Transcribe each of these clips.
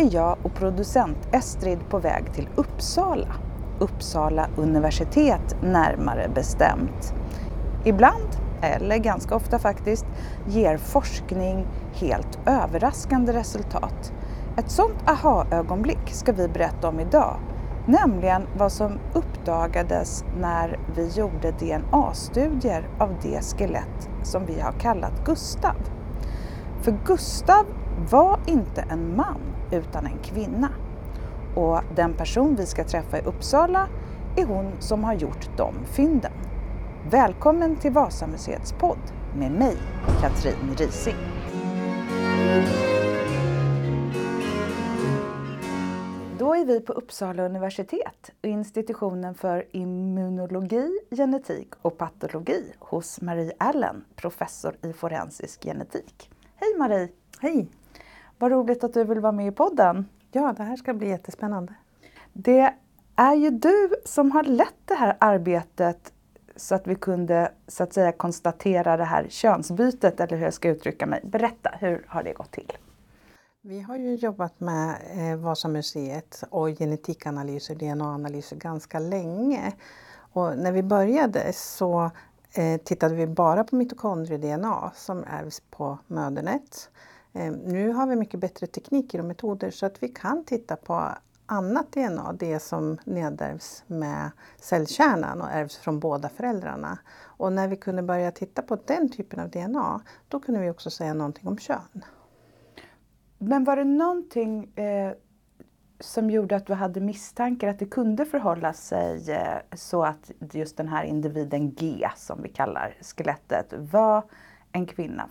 Är jag och producent Estrid på väg till Uppsala. Uppsala universitet närmare bestämt. Ibland, eller ganska ofta faktiskt, ger forskning helt överraskande resultat. Ett sådant aha-ögonblick ska vi berätta om idag, nämligen vad som uppdagades när vi gjorde DNA-studier av det skelett som vi har kallat Gustav. För Gustav var inte en man utan en kvinna. Och den person vi ska träffa i Uppsala är hon som har gjort de fynden. Välkommen till Vasamuseets podd med mig, Katrin Rising. Då är vi på Uppsala universitet och institutionen för immunologi, genetik och patologi hos Marie Allen, professor i forensisk genetik. Hej Marie! Hej! Vad roligt att du vill vara med i podden. Ja, det här ska bli jättespännande. Det är ju du som har lett det här arbetet så att vi kunde så att säga konstatera det här könsbytet, eller hur jag ska uttrycka mig. Berätta, hur har det gått till? Vi har ju jobbat med eh, Vasamuseet och genetikanalyser, DNA-analyser ganska länge. Och när vi började så eh, tittade vi bara på mitokondrie-DNA som ärvs på mödernet. Ehm, nu har vi mycket bättre tekniker och metoder så att vi kan titta på annat DNA, det som nedärvs med cellkärnan och ärvs från båda föräldrarna. Och när vi kunde börja titta på den typen av DNA, då kunde vi också säga någonting om kön. Men var det någonting eh, som gjorde att du hade misstankar att det kunde förhålla sig eh, så att just den här individen G, som vi kallar skelettet, var en kvinna?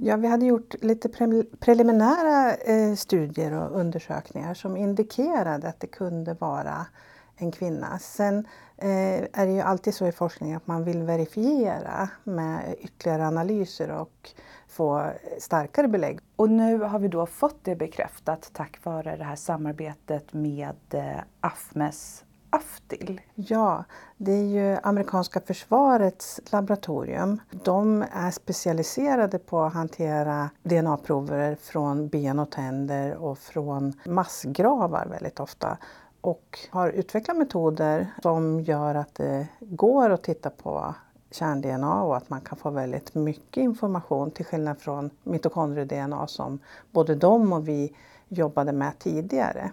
Ja, vi hade gjort lite pre preliminära eh, studier och undersökningar som indikerade att det kunde vara en kvinna. Sen eh, är det ju alltid så i forskning att man vill verifiera med ytterligare analyser och få starkare belägg. Och nu har vi då fått det bekräftat tack vare det här samarbetet med eh, AFMES Aftil? Ja, det är ju amerikanska försvarets laboratorium. De är specialiserade på att hantera DNA-prover från ben och tänder och från massgravar väldigt ofta och har utvecklat metoder som gör att det går att titta på kärn-DNA och att man kan få väldigt mycket information till skillnad från mitokondrie-DNA som både de och vi jobbade med tidigare.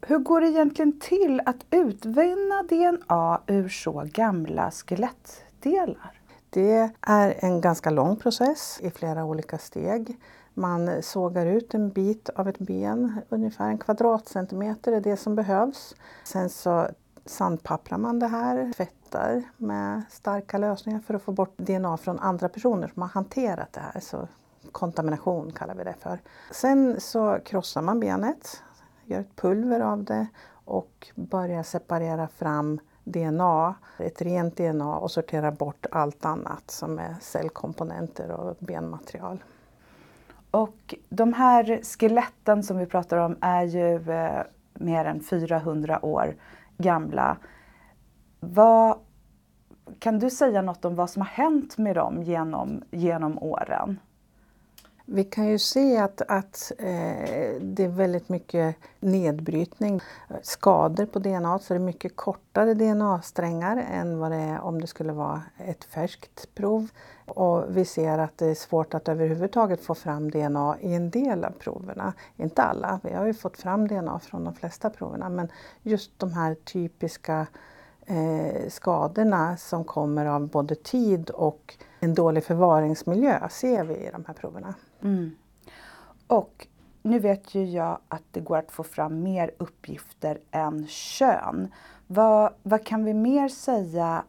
Hur går det egentligen till att utvinna DNA ur så gamla skelettdelar? Det är en ganska lång process i flera olika steg. Man sågar ut en bit av ett ben, ungefär en kvadratcentimeter är det som behövs. Sen så sandpapprar man det här, tvättar med starka lösningar för att få bort DNA från andra personer som har hanterat det här. Så kontamination kallar vi det för. Sen så krossar man benet gör ett pulver av det och börjar separera fram DNA, ett rent DNA och sortera bort allt annat som är cellkomponenter och benmaterial. Och de här skeletten som vi pratar om är ju eh, mer än 400 år gamla. Vad, kan du säga något om vad som har hänt med dem genom, genom åren? Vi kan ju se att, att eh, det är väldigt mycket nedbrytning, skador på DNA, så det är mycket kortare DNA-strängar än vad det är om det skulle vara ett färskt prov. Och vi ser att det är svårt att överhuvudtaget få fram DNA i en del av proverna. Inte alla, vi har ju fått fram DNA från de flesta proverna, men just de här typiska eh, skadorna som kommer av både tid och en dålig förvaringsmiljö ser vi i de här proverna. Mm. Och nu vet ju jag att det går att få fram mer uppgifter än kön. Vad, vad kan vi mer säga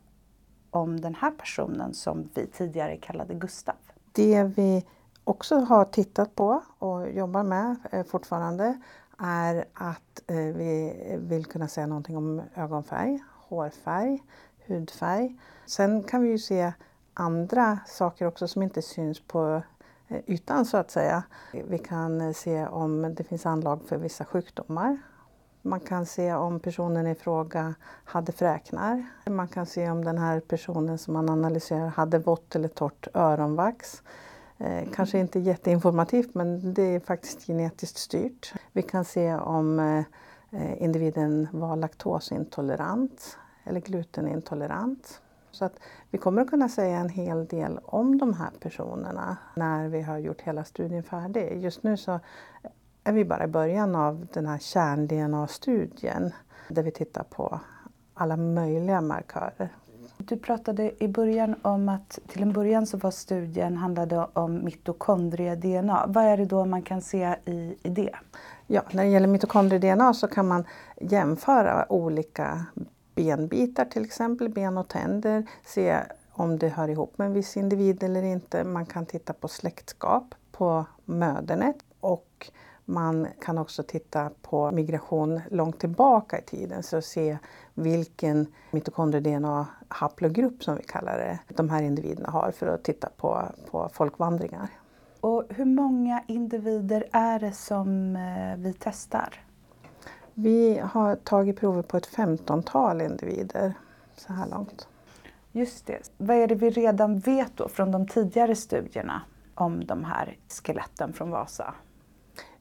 om den här personen som vi tidigare kallade Gustav? Det vi också har tittat på och jobbar med eh, fortfarande är att eh, vi vill kunna säga någonting om ögonfärg, hårfärg, hudfärg. Sen kan vi ju se andra saker också som inte syns på eh, ytan så att säga. Vi kan eh, se om det finns anlag för vissa sjukdomar. Man kan se om personen i fråga hade fräknar. Man kan se om den här personen som man analyserar hade vått eller torrt öronvax. Eh, kanske inte jätteinformativt men det är faktiskt genetiskt styrt. Vi kan se om Eh, individen var laktosintolerant eller glutenintolerant. Så att vi kommer att kunna säga en hel del om de här personerna när vi har gjort hela studien färdig. Just nu så är vi bara i början av den här kärn-DNA-studien där vi tittar på alla möjliga markörer. Du pratade i början om att till en början så var studien handlade om mitokondrie-DNA. Vad är det då man kan se i, i det? Ja, när det gäller mitokondrie-DNA så kan man jämföra olika benbitar till exempel, ben och tänder, se om det hör ihop med en viss individ eller inte. Man kan titta på släktskap på mödernet och man kan också titta på migration långt tillbaka i tiden så se vilken mitokondrie-DNA-haplogrupp som vi kallar det, de här individerna har för att titta på, på folkvandringar. Och hur många individer är det som eh, vi testar? Vi har tagit prover på ett femtontal individer så här långt. Just det. Vad är det vi redan vet då från de tidigare studierna om de här skeletten från Vasa?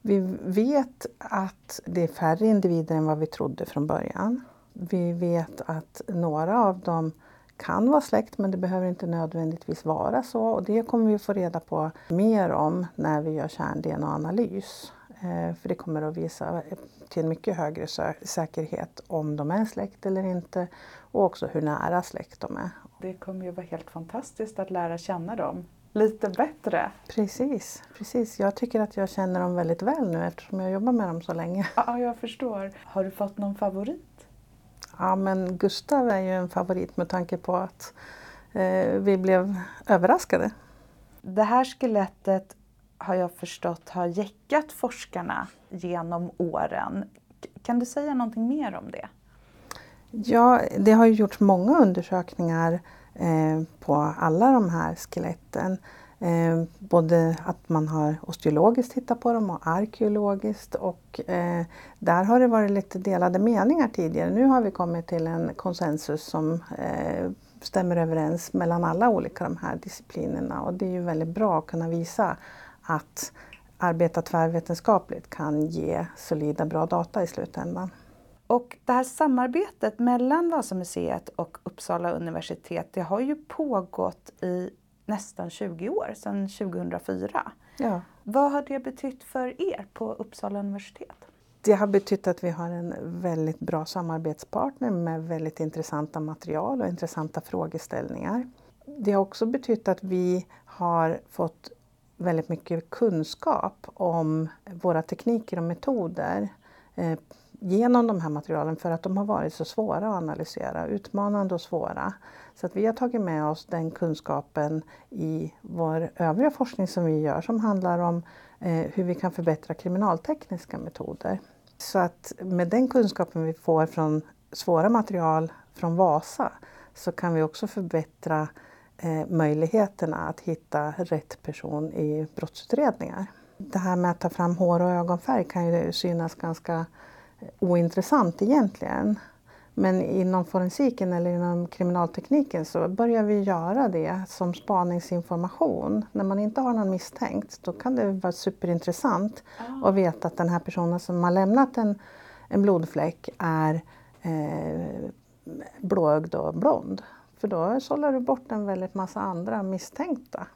Vi vet att det är färre individer än vad vi trodde från början. Vi vet att några av dem kan vara släkt men det behöver inte nödvändigtvis vara så och det kommer vi få reda på mer om när vi gör kärn-DNA-analys. Eh, för det kommer att visa till en mycket högre säkerhet om de är släkt eller inte och också hur nära släkt de är. Det kommer ju vara helt fantastiskt att lära känna dem lite bättre. Precis, precis. Jag tycker att jag känner dem väldigt väl nu eftersom jag jobbar med dem så länge. Ja, jag förstår. Har du fått någon favorit? Ja, men Gustav är ju en favorit med tanke på att eh, vi blev överraskade. Det här skelettet har jag förstått har jäckat forskarna genom åren. Kan du säga någonting mer om det? Ja, det har ju gjorts många undersökningar eh, på alla de här skeletten. Eh, både att man har osteologiskt tittat på dem och arkeologiskt och eh, där har det varit lite delade meningar tidigare. Nu har vi kommit till en konsensus som eh, stämmer överens mellan alla olika de här disciplinerna och det är ju väldigt bra att kunna visa att arbeta tvärvetenskapligt kan ge solida bra data i slutändan. Och det här samarbetet mellan Vasamuseet och Uppsala universitet det har ju pågått i nästan 20 år, sedan 2004. Ja. Vad har det betytt för er på Uppsala universitet? Det har betytt att vi har en väldigt bra samarbetspartner med väldigt intressanta material och intressanta frågeställningar. Det har också betytt att vi har fått väldigt mycket kunskap om våra tekniker och metoder eh, genom de här materialen för att de har varit så svåra att analysera, utmanande och svåra. Så att vi har tagit med oss den kunskapen i vår övriga forskning som vi gör som handlar om eh, hur vi kan förbättra kriminaltekniska metoder. Så att med den kunskapen vi får från svåra material från Vasa så kan vi också förbättra eh, möjligheterna att hitta rätt person i brottsutredningar. Det här med att ta fram hår och ögonfärg kan ju synas ganska eh, ointressant egentligen. Men inom forensiken eller inom kriminaltekniken så börjar vi göra det som spaningsinformation. När man inte har någon misstänkt då kan det vara superintressant ah. att veta att den här personen som har lämnat en, en blodfläck är eh, blåögd och blond. För då sållar du bort en väldigt massa andra misstänkta.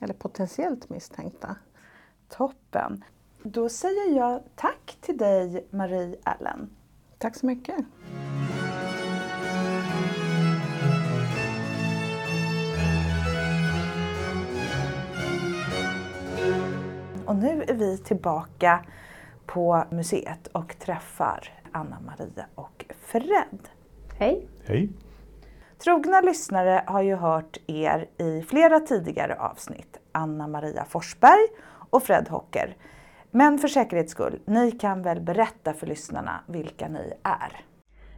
Eller potentiellt misstänkta. Toppen! Då säger jag tack till dig Marie Allen. Tack så mycket. Och nu är vi tillbaka på museet och träffar Anna-Maria och Fred. Hej! Hej! Trogna lyssnare har ju hört er i flera tidigare avsnitt. Anna-Maria Forsberg och Fred Hocker. Men för säkerhets skull, ni kan väl berätta för lyssnarna vilka ni är?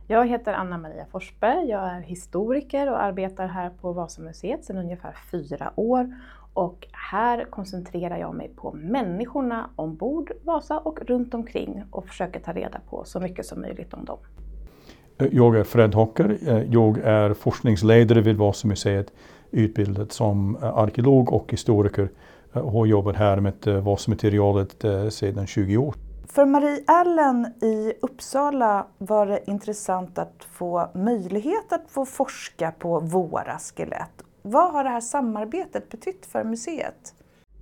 Jag heter Anna-Maria Forsberg, jag är historiker och arbetar här på Vasamuseet sedan ungefär fyra år. Och här koncentrerar jag mig på människorna ombord Vasa och runt omkring och försöker ta reda på så mycket som möjligt om dem. Jag är Fred Hocker, jag är forskningsledare vid Vasamuseet, utbildad som arkeolog och historiker och har jobbat här med vasmaterialet sedan 20 år. För Marie Allen i Uppsala var det intressant att få möjlighet att få forska på våra skelett. Vad har det här samarbetet betytt för museet?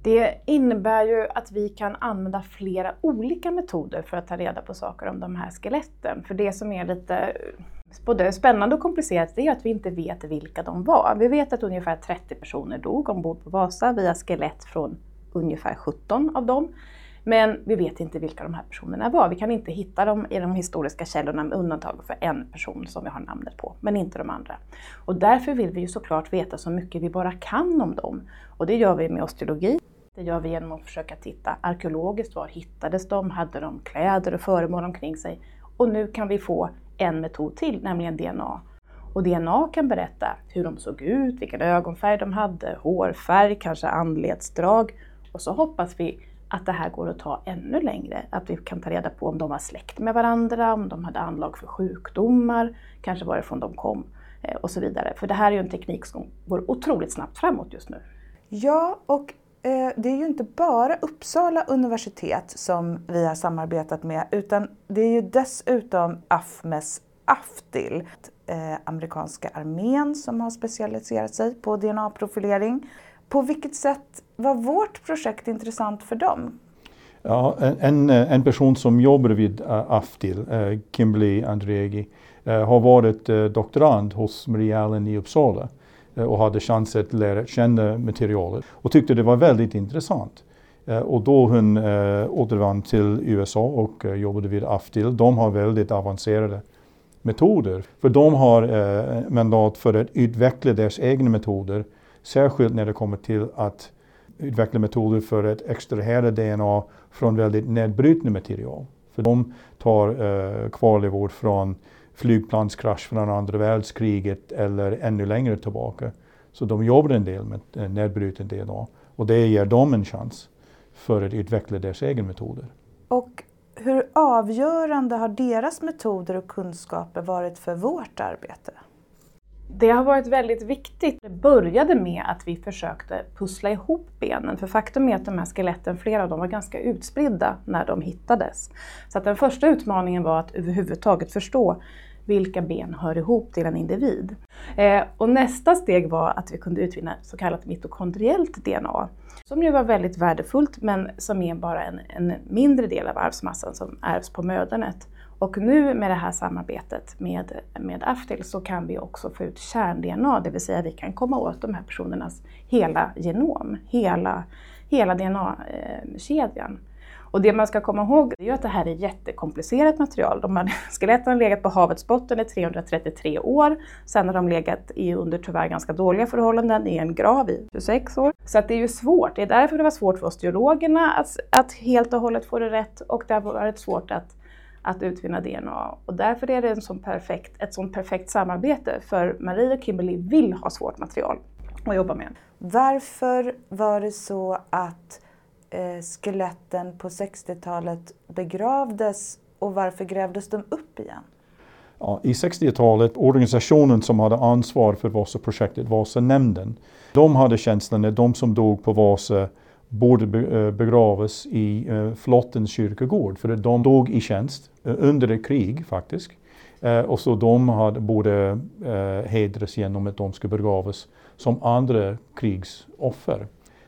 Det innebär ju att vi kan använda flera olika metoder för att ta reda på saker om de här skeletten. För det som är lite eh, både spännande och komplicerat det är att vi inte vet vilka de var. Vi vet att ungefär 30 personer dog ombord på Vasa via skelett från ungefär 17 av dem. Men vi vet inte vilka de här personerna var. Vi kan inte hitta dem i de historiska källorna med undantag för en person som vi har namnet på, men inte de andra. Och därför vill vi ju såklart veta så mycket vi bara kan om dem. Och det gör vi med osteologi. Det gör vi genom att försöka titta arkeologiskt. Var hittades de? Hade de kläder och föremål omkring sig? Och nu kan vi få en metod till, nämligen DNA. Och DNA kan berätta hur de såg ut, vilken ögonfärg de hade, hårfärg, kanske anletsdrag. Och så hoppas vi att det här går att ta ännu längre. Att vi kan ta reda på om de var släkt med varandra, om de hade anlag för sjukdomar, kanske varifrån de kom eh, och så vidare. För det här är ju en teknik som går otroligt snabbt framåt just nu. Ja, och eh, det är ju inte bara Uppsala universitet som vi har samarbetat med utan det är ju dessutom AFMES AFTIL, eh, amerikanska armén som har specialiserat sig på DNA-profilering. På vilket sätt var vårt projekt intressant för dem? Ja, en, en person som jobbar vid eh, AFTIL, eh, Kimberly Andreegi, eh, har varit doktorand hos Marie Allen i Uppsala och hade chans att lära känna materialet och tyckte det var väldigt intressant. Och då hon återvann till USA och jobbade vid AFTIL, de har väldigt avancerade metoder. För de har mandat för att utveckla deras egna metoder Särskilt när det kommer till att utveckla metoder för att extrahera DNA från väldigt nedbrytande material. För de tar eh, kvarlevor från flygplanskrasch från andra världskriget eller ännu längre tillbaka. Så de jobbar en del med eh, nedbruten DNA och det ger dem en chans för att utveckla deras egna metoder. Och hur avgörande har deras metoder och kunskaper varit för vårt arbete? Det har varit väldigt viktigt. Det började med att vi försökte pussla ihop benen. För faktum är att de här skeletten, flera av dem var ganska utspridda när de hittades. Så att den första utmaningen var att överhuvudtaget förstå vilka ben hör ihop till en individ. Eh, och nästa steg var att vi kunde utvinna så kallat mitokondriellt DNA. Som ju var väldigt värdefullt men som är bara en, en mindre del av arvsmassan som ärvs på mödernet. Och nu med det här samarbetet med, med Aftil så kan vi också få ut kärn-DNA, det vill säga vi kan komma åt de här personernas hela genom, hela, hela DNA-kedjan. Eh, och det man ska komma ihåg är att det här är jättekomplicerat material. De här skeletten har legat på havets botten i 333 år. Sen har de legat i under tyvärr ganska dåliga förhållanden i en grav i 26 år. Så att det är ju svårt. Det är därför det var svårt för osteologerna att, att helt och hållet få det rätt och det har varit svårt att att utvinna DNA. Och därför är det en sån perfekt, ett sånt perfekt samarbete för Marie och Kimberly vill ha svårt material att jobba med. Varför var det så att eh, skeletten på 60-talet begravdes och varför grävdes de upp igen? Ja, I 60-talet, organisationen som hade ansvar för Vasaprojektet, Vasanämnden, de hade känslan att de som dog på Vasa borde eh, begravas i uh, flottens kyrkogård. För de dog i tjänst Eh, under ett krig faktiskt. Eh, och så de hade, borde eh, hedras genom att de skulle begravas som andra krigsoffer.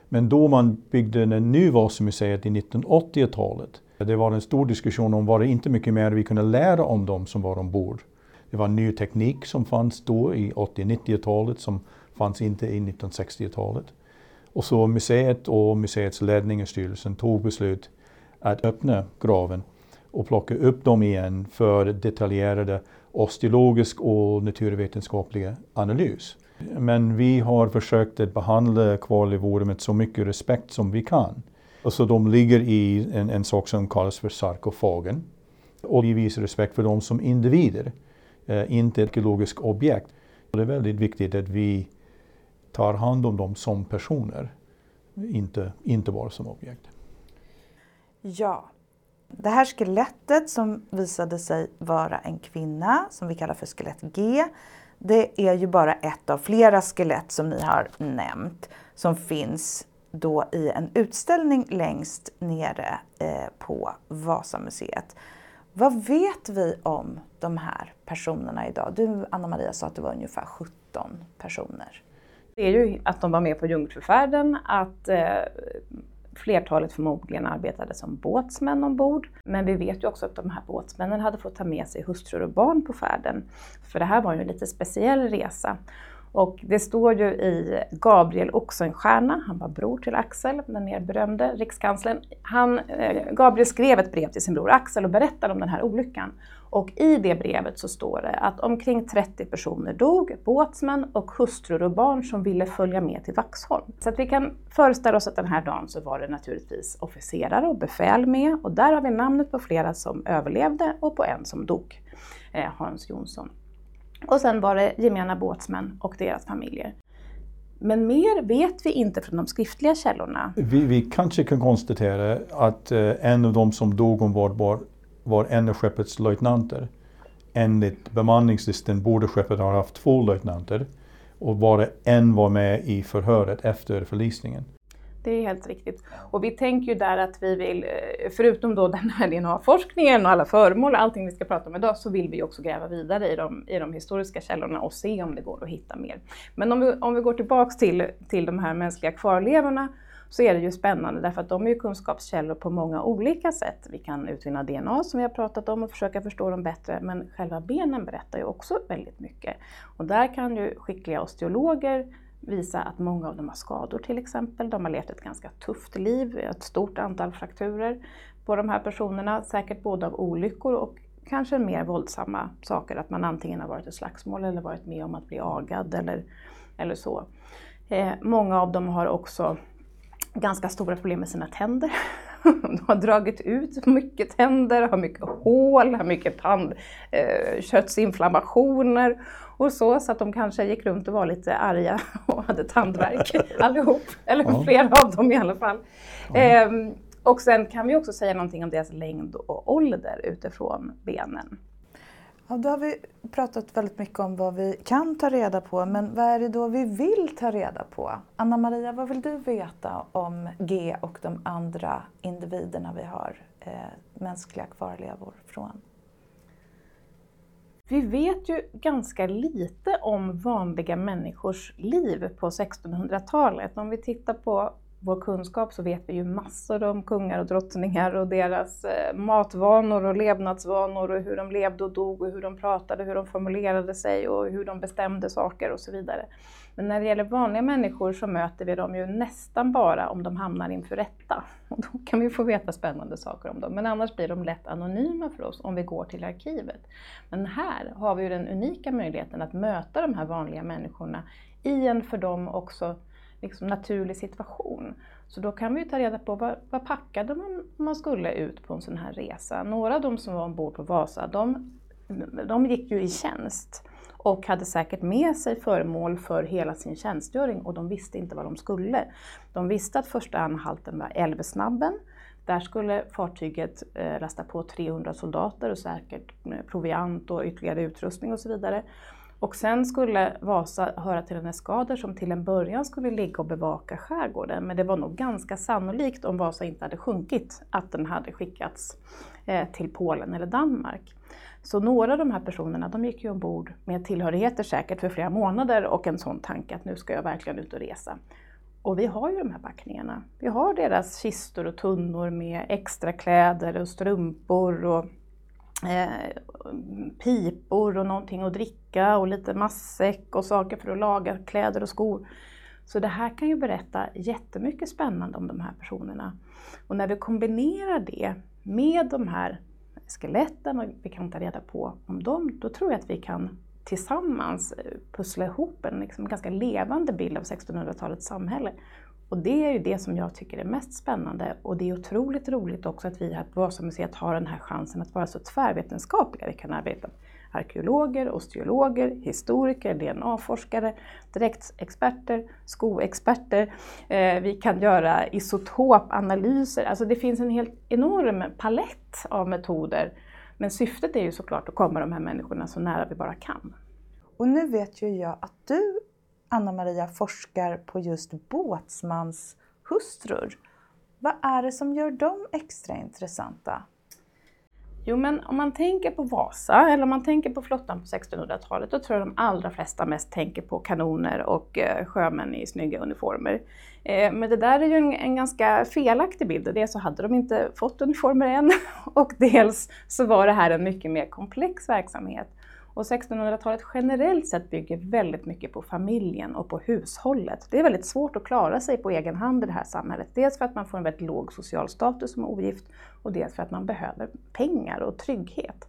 Men då man byggde det nya Vasamuseet i 1980-talet, det var en stor diskussion om var det inte mycket mer vi kunde lära om dem som var ombord. Det var ny teknik som fanns då i 80-90-talet som fanns inte i 1960-talet. Och så museet och museets ledning och styrelsen tog beslut att öppna graven och plocka upp dem igen för detaljerade osteologisk och naturvetenskapliga analys. Men vi har försökt att behandla kvarlevorna med så mycket respekt som vi kan. Och så de ligger i en, en sak som kallas för sarkofagen. Och vi visar respekt för dem som individer, eh, inte ekologiska objekt. Och det är väldigt viktigt att vi tar hand om dem som personer, inte, inte bara som objekt. Ja. Det här skelettet som visade sig vara en kvinna, som vi kallar för skelett G, det är ju bara ett av flera skelett som ni har nämnt som finns då i en utställning längst nere eh, på Vasamuseet. Vad vet vi om de här personerna idag? Du Anna-Maria sa att det var ungefär 17 personer. Det är ju att de var med på Jungfrufärden, att eh, flertalet förmodligen arbetade som båtsmän ombord. Men vi vet ju också att de här båtsmännen hade fått ta med sig hustrur och barn på färden. För det här var ju en lite speciell resa. Och det står ju i Gabriel Oxenstierna, han var bror till Axel, den mer berömde rikskanslern. Han, eh, Gabriel skrev ett brev till sin bror Axel och berättade om den här olyckan. Och i det brevet så står det att omkring 30 personer dog, båtsmän och hustrur och barn som ville följa med till Vaxholm. Så att vi kan föreställa oss att den här dagen så var det naturligtvis officerare och befäl med och där har vi namnet på flera som överlevde och på en som dog, eh, Hans Jonsson. Och sen var det gemena båtsmän och deras familjer. Men mer vet vi inte från de skriftliga källorna. Vi, vi kanske kan konstatera att eh, en av de som dog ombord var, var en av skeppets löjtnanter. Enligt bemanningslisten borde skeppet ha haft två löjtnanter och bara en var med i förhöret efter förlisningen. Det är helt riktigt. Och vi tänker ju där att vi vill, eh, förutom då den här DNA-forskningen och alla föremål och allting vi ska prata om idag, så vill vi också gräva vidare i de, i de historiska källorna och se om det går att hitta mer. Men om vi, om vi går tillbaks till, till de här mänskliga kvarlevorna så är det ju spännande därför att de är ju kunskapskällor på många olika sätt. Vi kan utvinna DNA som vi har pratat om och försöka förstå dem bättre, men själva benen berättar ju också väldigt mycket. Och där kan ju skickliga osteologer visa att många av dem har skador till exempel. De har levt ett ganska tufft liv, ett stort antal frakturer på de här personerna, säkert både av olyckor och kanske mer våldsamma saker, att man antingen har varit i slagsmål eller varit med om att bli agad eller, eller så. Eh, många av dem har också ganska stora problem med sina tänder. De har dragit ut mycket tänder, har mycket hål, har mycket tandköttsinflammationer eh, och så, så att de kanske gick runt och var lite arga och hade tandvärk allihop, eller ja. flera av dem i alla fall. Ja. Ehm, och sen kan vi också säga någonting om deras längd och ålder utifrån benen. Ja, då har vi pratat väldigt mycket om vad vi kan ta reda på, men vad är det då vi vill ta reda på? Anna-Maria, vad vill du veta om G och de andra individerna vi har eh, mänskliga kvarlevor från? Vi vet ju ganska lite om vanliga människors liv på 1600-talet. Om vi tittar på vår kunskap så vet vi ju massor om kungar och drottningar och deras eh, matvanor och levnadsvanor och hur de levde och dog och hur de pratade, hur de formulerade sig och hur de bestämde saker och så vidare. Men när det gäller vanliga människor så möter vi dem ju nästan bara om de hamnar inför rätta. Och då kan vi få veta spännande saker om dem. Men annars blir de lätt anonyma för oss om vi går till arkivet. Men här har vi ju den unika möjligheten att möta de här vanliga människorna i en för dem också liksom naturlig situation. Så då kan vi ta reda på vad, vad packade man om man skulle ut på en sån här resa. Några av de som var ombord på Vasa, de, de gick ju i tjänst och hade säkert med sig föremål för hela sin tjänstgöring och de visste inte vad de skulle. De visste att första anhalten var Älvsnabben. Där skulle fartyget eh, lasta på 300 soldater och säkert eh, proviant och ytterligare utrustning och så vidare. Och sen skulle Vasa höra till en eskader som till en början skulle ligga och bevaka skärgården. Men det var nog ganska sannolikt om Vasa inte hade sjunkit att den hade skickats eh, till Polen eller Danmark. Så några av de här personerna de gick ju ombord med tillhörigheter säkert för flera månader och en sån tanke att nu ska jag verkligen ut och resa. Och vi har ju de här packningarna. Vi har deras kistor och tunnor med extra kläder och strumpor och eh, pipor och någonting att dricka och lite matsäck och saker för att laga kläder och skor. Så det här kan ju berätta jättemycket spännande om de här personerna. Och när vi kombinerar det med de här skeletten och vi kan ta reda på om dem, då tror jag att vi kan tillsammans eh, pussla ihop en liksom ganska levande bild av 1600-talets samhälle. Och det är ju det som jag tycker är mest spännande och det är otroligt roligt också att vi här på Vasamuseet har den här chansen att vara så tvärvetenskapliga. Vi kan arbeta arkeologer, osteologer, historiker, DNA-forskare, direktexperter, skoexperter. Eh, vi kan göra isotopanalyser. Alltså det finns en helt enorm palett av metoder. Men syftet är ju såklart att komma de här människorna så nära vi bara kan. Och nu vet ju jag att du, Anna-Maria, forskar på just båtsmans hustrur. Vad är det som gör dem extra intressanta? Jo, men om man tänker på Vasa eller om man tänker på flottan på 1600-talet, då tror jag de allra flesta mest tänker på kanoner och eh, sjömän i snygga uniformer. Eh, men det där är ju en, en, ganska felaktig bild. Dels så hade de inte fått uniformer än och dels så var det här en mycket mer komplex verksamhet. Och 1600-talet generellt sett bygger väldigt mycket på familjen och på hushållet. Det är väldigt svårt att klara sig på egen hand i det här samhället. Dels för att man får en väldigt låg social status som ogift och dels för att man behöver pengar och trygghet.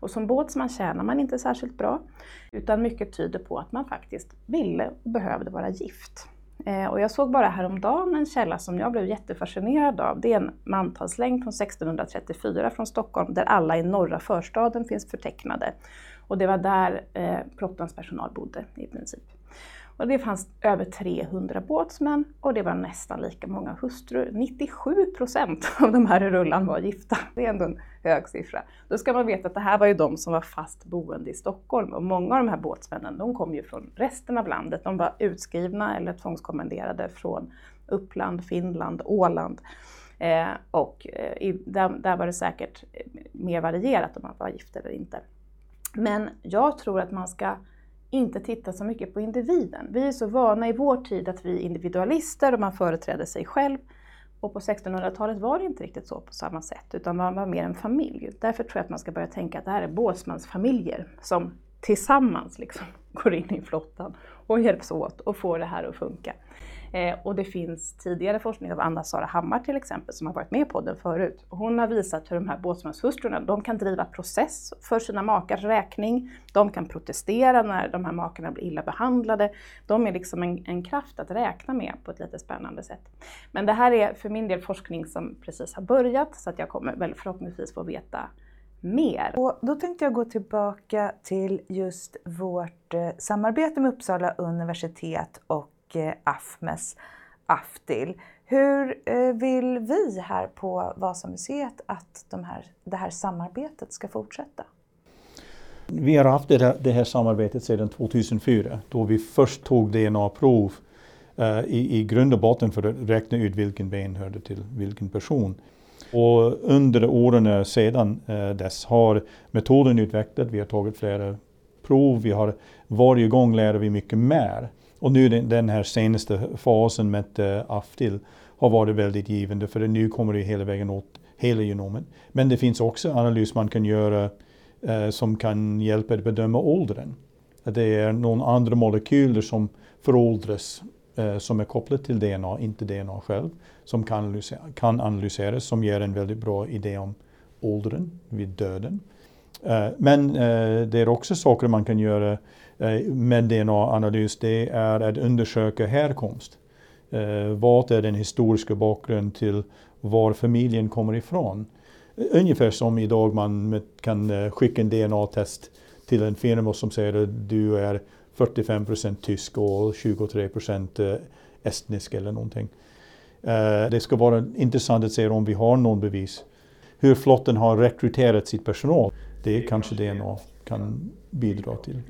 Och som båtsman tjänar man inte särskilt bra, utan mycket tyder på att man faktiskt ville och behövde vara gift. Eh, och jag såg bara häromdagen en källa som jag blev jättefascinerad av. Det är en mantalslängd från 1634 från Stockholm där alla i norra förstaden finns förtecknade. Och det var där eh, flottans personal bodde i princip. Och det fanns över 300 båtsmän och det var nästan lika många hustrur. 97 procent av de här i rullan var gifta. Det är ändå en hög siffra. Då ska man veta att det här var ju de som var fast boende i Stockholm och många av de här båtsmännen de kom ju från resten av landet. De var utskrivna eller tvångskommenderade från Uppland, Finland, Åland. Eh, och eh, i, där, där var det säkert eh, mer varierat om man var gift eller inte. Men jag tror att man ska inte titta så mycket på individen. Vi är så vana i vår tid att vi är individualister och man företräder sig själv. Och på 1600-talet var det inte riktigt så på samma sätt, utan man var mer en familj. Därför tror jag att man ska börja tänka att det här är båtsmansfamiljer som tillsammans liksom går in i flottan och hjälps åt och får det här att funka. Eh, och det finns tidigare forskning av Anna-Sara Hammar till exempel som har varit med på den förut. Hon har visat hur de här båtsmanshustrurna, de kan driva process för sina makars räkning. De kan protestera när de här makarna blir illa behandlade. De är liksom en, en kraft att räkna med på ett lite spännande sätt. Men det här är för min del forskning som precis har börjat så att jag kommer väl förhoppningsvis få veta mer. Och då tänkte jag gå tillbaka till just vårt eh, samarbete med Uppsala universitet och och AFMES AFTIL. Hur eh, vill vi här på Vasamuseet att de här, det här samarbetet ska fortsätta? Vi har haft det här, samarbetet sedan 2004 då vi först tog DNA-prov eh, i, i grund och botten för att räkna ut vilken ben hörde till vilken person. Och under åren sedan eh, dess har metoden utvecklats, vi har tagit flera prov, vi har varje gång lär vi mycket mer. Och nu den, den här senaste fasen med eh, uh, AFTIL har varit väldigt givande för nu kommer det hela vägen åt hela genomet. Men det finns också analys man kan göra uh, som kan hjälpa att bedöma åldern. Det är någon andra molekyler som föråldras uh, som är kopplat till DNA, inte DNA själv, som kan, analysera, kan analyseras, som ger en väldigt bra idé om åldern vid döden. Men det är också saker man kan göra med DNA-analys det är att undersöka härkomst. Eh, vad är den historiska bakgrunden till var familjen kommer ifrån? Ungefär som idag man kan eh, skicka en DNA-test till en firma som säger att du är 45% tysk och 23% estnisk eller någonting. Det ska vara intressant att se om vi har någon bevis. Hur flotten har rekryterat sitt personal, det kanske DNA kan bidra till.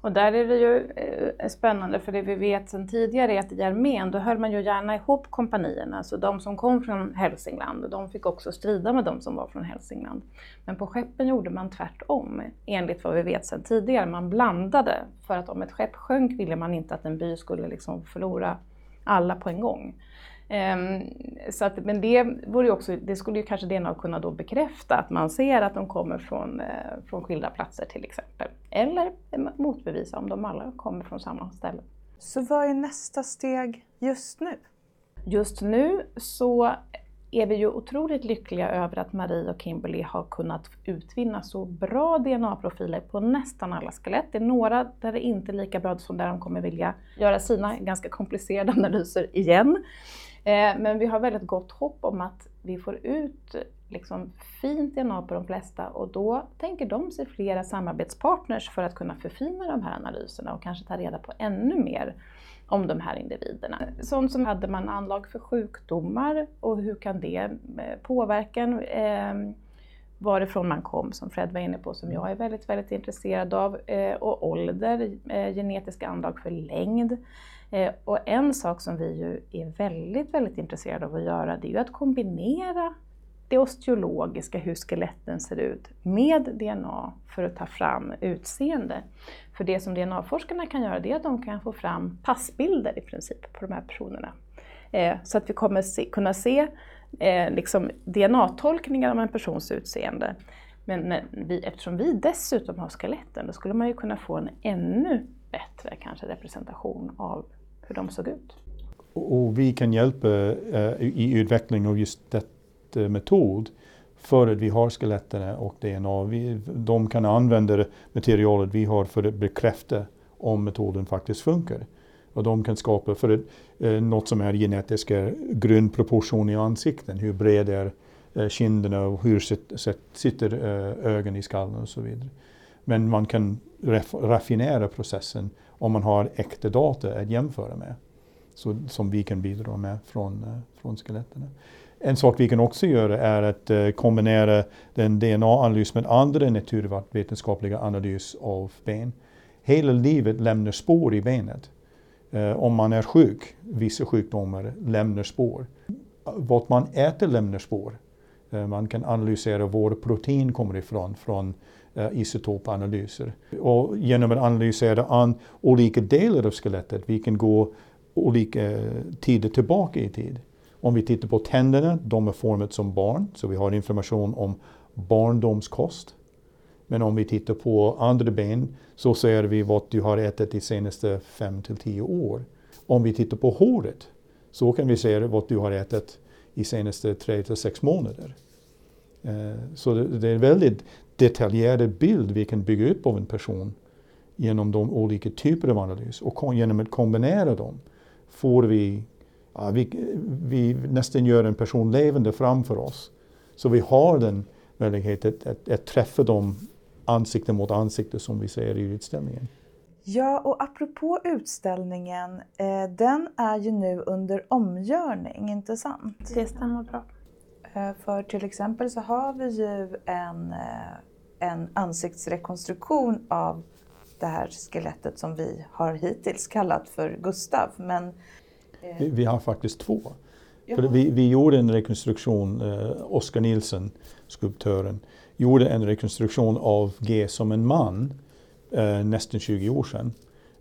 Och där är det ju eh, spännande för det vi vet sedan tidigare är att i armén då höll man ju gärna ihop kompanierna. Så de som kom från Hälsingland, de fick också strida med de som var från Hälsingland. Men på skeppen gjorde man tvärtom, enligt vad vi vet sedan tidigare. Man blandade, för att om ett skepp sjönk ville man inte att en by skulle liksom förlora alla på en gång. Um, så att, men det, vore också, det skulle ju kanske DNA kunna då bekräfta att man ser att de kommer från, eh, från skilda platser till exempel. Eller motbevisa om de alla kommer från samma ställe. Så vad är nästa steg just nu? Just nu så är vi ju otroligt lyckliga över att Marie och Kimberly har kunnat utvinna så bra DNA-profiler på nästan alla skelett. Det är några där det inte är lika bra som där de kommer vilja göra sina ganska komplicerade analyser igen. Eh, men vi har väldigt gott hopp om att vi får ut liksom fint DNA på de flesta och då tänker de sig flera samarbetspartners för att kunna förfina de här analyserna och kanske ta reda på ännu mer om de här individerna. Sånt som hade man anlag för sjukdomar och hur kan det eh, påverka eh, varifrån man kom, som Fred var inne på, som jag är väldigt, väldigt intresserad av, eh, och ålder, eh, genetiska anlag för längd. Eh, och en sak som vi ju är väldigt, väldigt intresserade av att göra det är ju att kombinera det osteologiska, hur skeletten ser ut, med DNA för att ta fram utseende. För det som DNA-forskarna kan göra det är att de kan få fram passbilder i princip på de här personerna. Eh, så att vi kommer se, kunna se eh, liksom DNA-tolkningar av en persons utseende. Men vi, eftersom vi dessutom har skeletten, då skulle man ju kunna få en ännu bättre kanske representation av hur de såg ut. Och vi kan hjälpa eh, i utveckling av just denna eh, metod för att vi har skeletten och DNA. Vi, de kan använda det materialet vi har för att bekräfta om metoden faktiskt funkar. Och de kan skapa för att, eh, något som är genetiska grundproportioner i ansikten. Hur bred är eh, kinderna och hur sit, sit, sitter eh, ögonen i skallen och så vidare. Men man kan raffinera processen om man har äkta data att jämföra med. Så, som vi kan bidra med från, eh, från skeletten. En sak vi kan också göra är att eh, kombinera den DNA-analys med andra naturvetenskapliga analys av ben. Hela livet lämnar spår i benet. Eh, om man är sjuk, vissa sjukdomar lämnar spår. Vad man äter lämnar spår. Man kan analysera var protein kommer ifrån från Eh, isotopanalyser. Och genom att analysera an olika delar av skelettet, vi kan gå olika eh, tider tillbaka i tid. Om vi tittar på tänderna, de är formade som barn, så vi har information om barndomskost. Men om vi tittar på andra ben så ser vi vad du har ätit de senaste 5 till 10 år. Om vi tittar på håret så kan vi se vad du har ätit de senaste 3 till 6 månader. Eh, så det är väldigt detaljerad bild vi kan bygga upp av en person genom de olika typer av analys. Och genom att kombinera dem får vi ja, vi, vi nästan gör en person levande framför oss. Så vi har den möjligheten att, att, att träffa dem ansikte mot ansikte som vi ser i utställningen. Ja, och apropå utställningen, eh, den är ju nu under omgörning, inte sant? Det stämmer bra. Eh, för till exempel så har vi ju en, eh, en ansiktsrekonstruktion av det här skelettet som vi har hittills kallat för Gustav. Men vi, vi har faktiskt två. För vi, vi gjorde en rekonstruktion, eh, Oskar Nilsson, skulptören, gjorde en rekonstruktion av G som en man eh, nästan 20 år sedan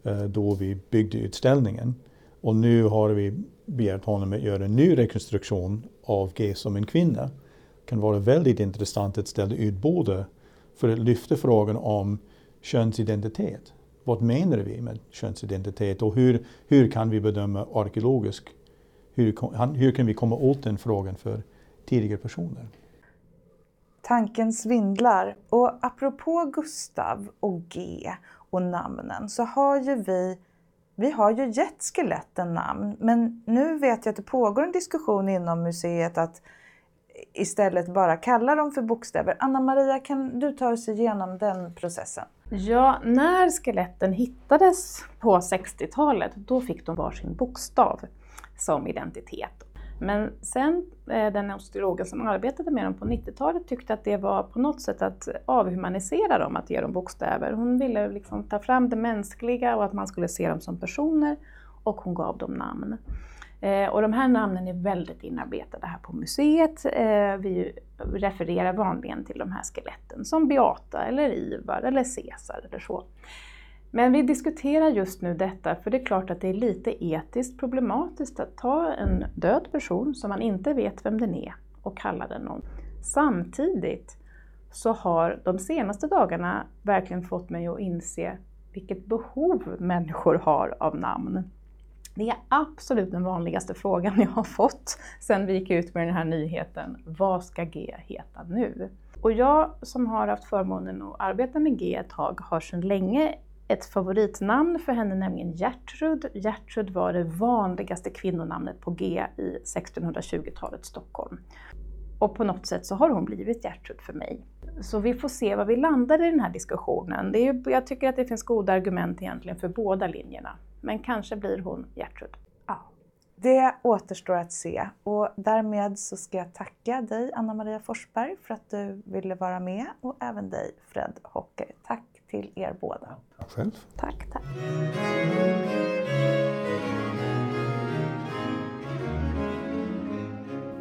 eh, då vi byggde utställningen. Och nu har vi begärt honom att göra en ny rekonstruktion av G som en kvinna. Det kan vara väldigt intressant att ställa ut båda för att lyfta frågan om könsidentitet vad menar vi med könsidentitet och hur, hur kan vi bedöma arkeologiskt? Hur, hur kan vi komma åt den frågan för tidigare personer? Tanken svindlar. Och apropå Gustav och G och namnen så har ju vi vi har ju gett skeletten namn, men nu vet jag att det pågår en diskussion inom museet att istället bara kalla dem för bokstäver. Anna-Maria, kan du ta oss igenom den processen? Ja, när skeletten hittades på 60-talet, då fick de varsin bokstav som identitet. Men sen eh, den osteologen som arbetade med dem på 90-talet tyckte att det var på något sätt att avhumanisera dem, att ge dem bokstäver. Hon ville liksom ta fram det mänskliga och att man skulle se dem som personer och hon gav dem namn. Eh, och de här namnen är väldigt inarbetade här på museet. Eh, vi refererar vanligen till de här skeletten som Beata eller Ivar eller Caesar eller så. Men vi diskuterar just nu detta för det är klart att det är lite etiskt problematiskt att ta en död person som man inte vet vem den är och kalla den någon. Samtidigt så har de senaste dagarna verkligen fått mig att inse vilket behov människor har av namn. Det är absolut den vanligaste frågan jag har fått sedan vi gick ut med den här nyheten. Vad ska G heta nu? Och jag som har haft förmånen att arbeta med G ett tag har sedan länge ett favoritnamn för henne, nämligen Gertrud. Gertrud var det vanligaste kvinnonamnet på G i 1620-talets Stockholm. Och på något sätt så har hon blivit Gertrud för mig. Så vi får se var vi landar i den här diskussionen. Det är, jag tycker att det finns goda argument egentligen för båda linjerna. Men kanske blir hon Gertrud. Ja, det återstår att se och därmed så ska jag tacka dig Anna Maria Forsberg för att du ville vara med och även dig Fred Hocker. Tack till er båda. Tack själv. Tack, tack.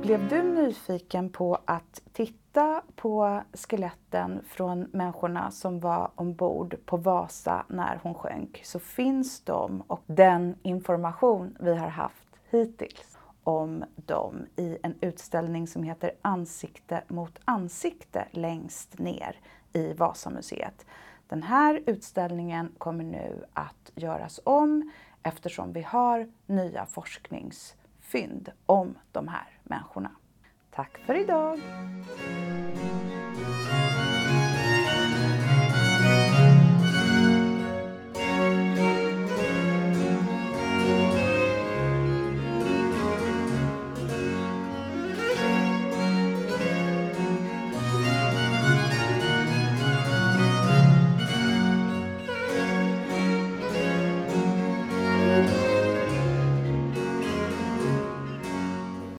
Blev du nyfiken på att titta titta på skeletten från människorna som var ombord på Vasa när hon sjönk så finns de och den information vi har haft hittills om dem i en utställning som heter Ansikte mot ansikte längst ner i Vasamuseet. Den här utställningen kommer nu att göras om eftersom vi har nya forskningsfynd om de här människorna. Tack för idag!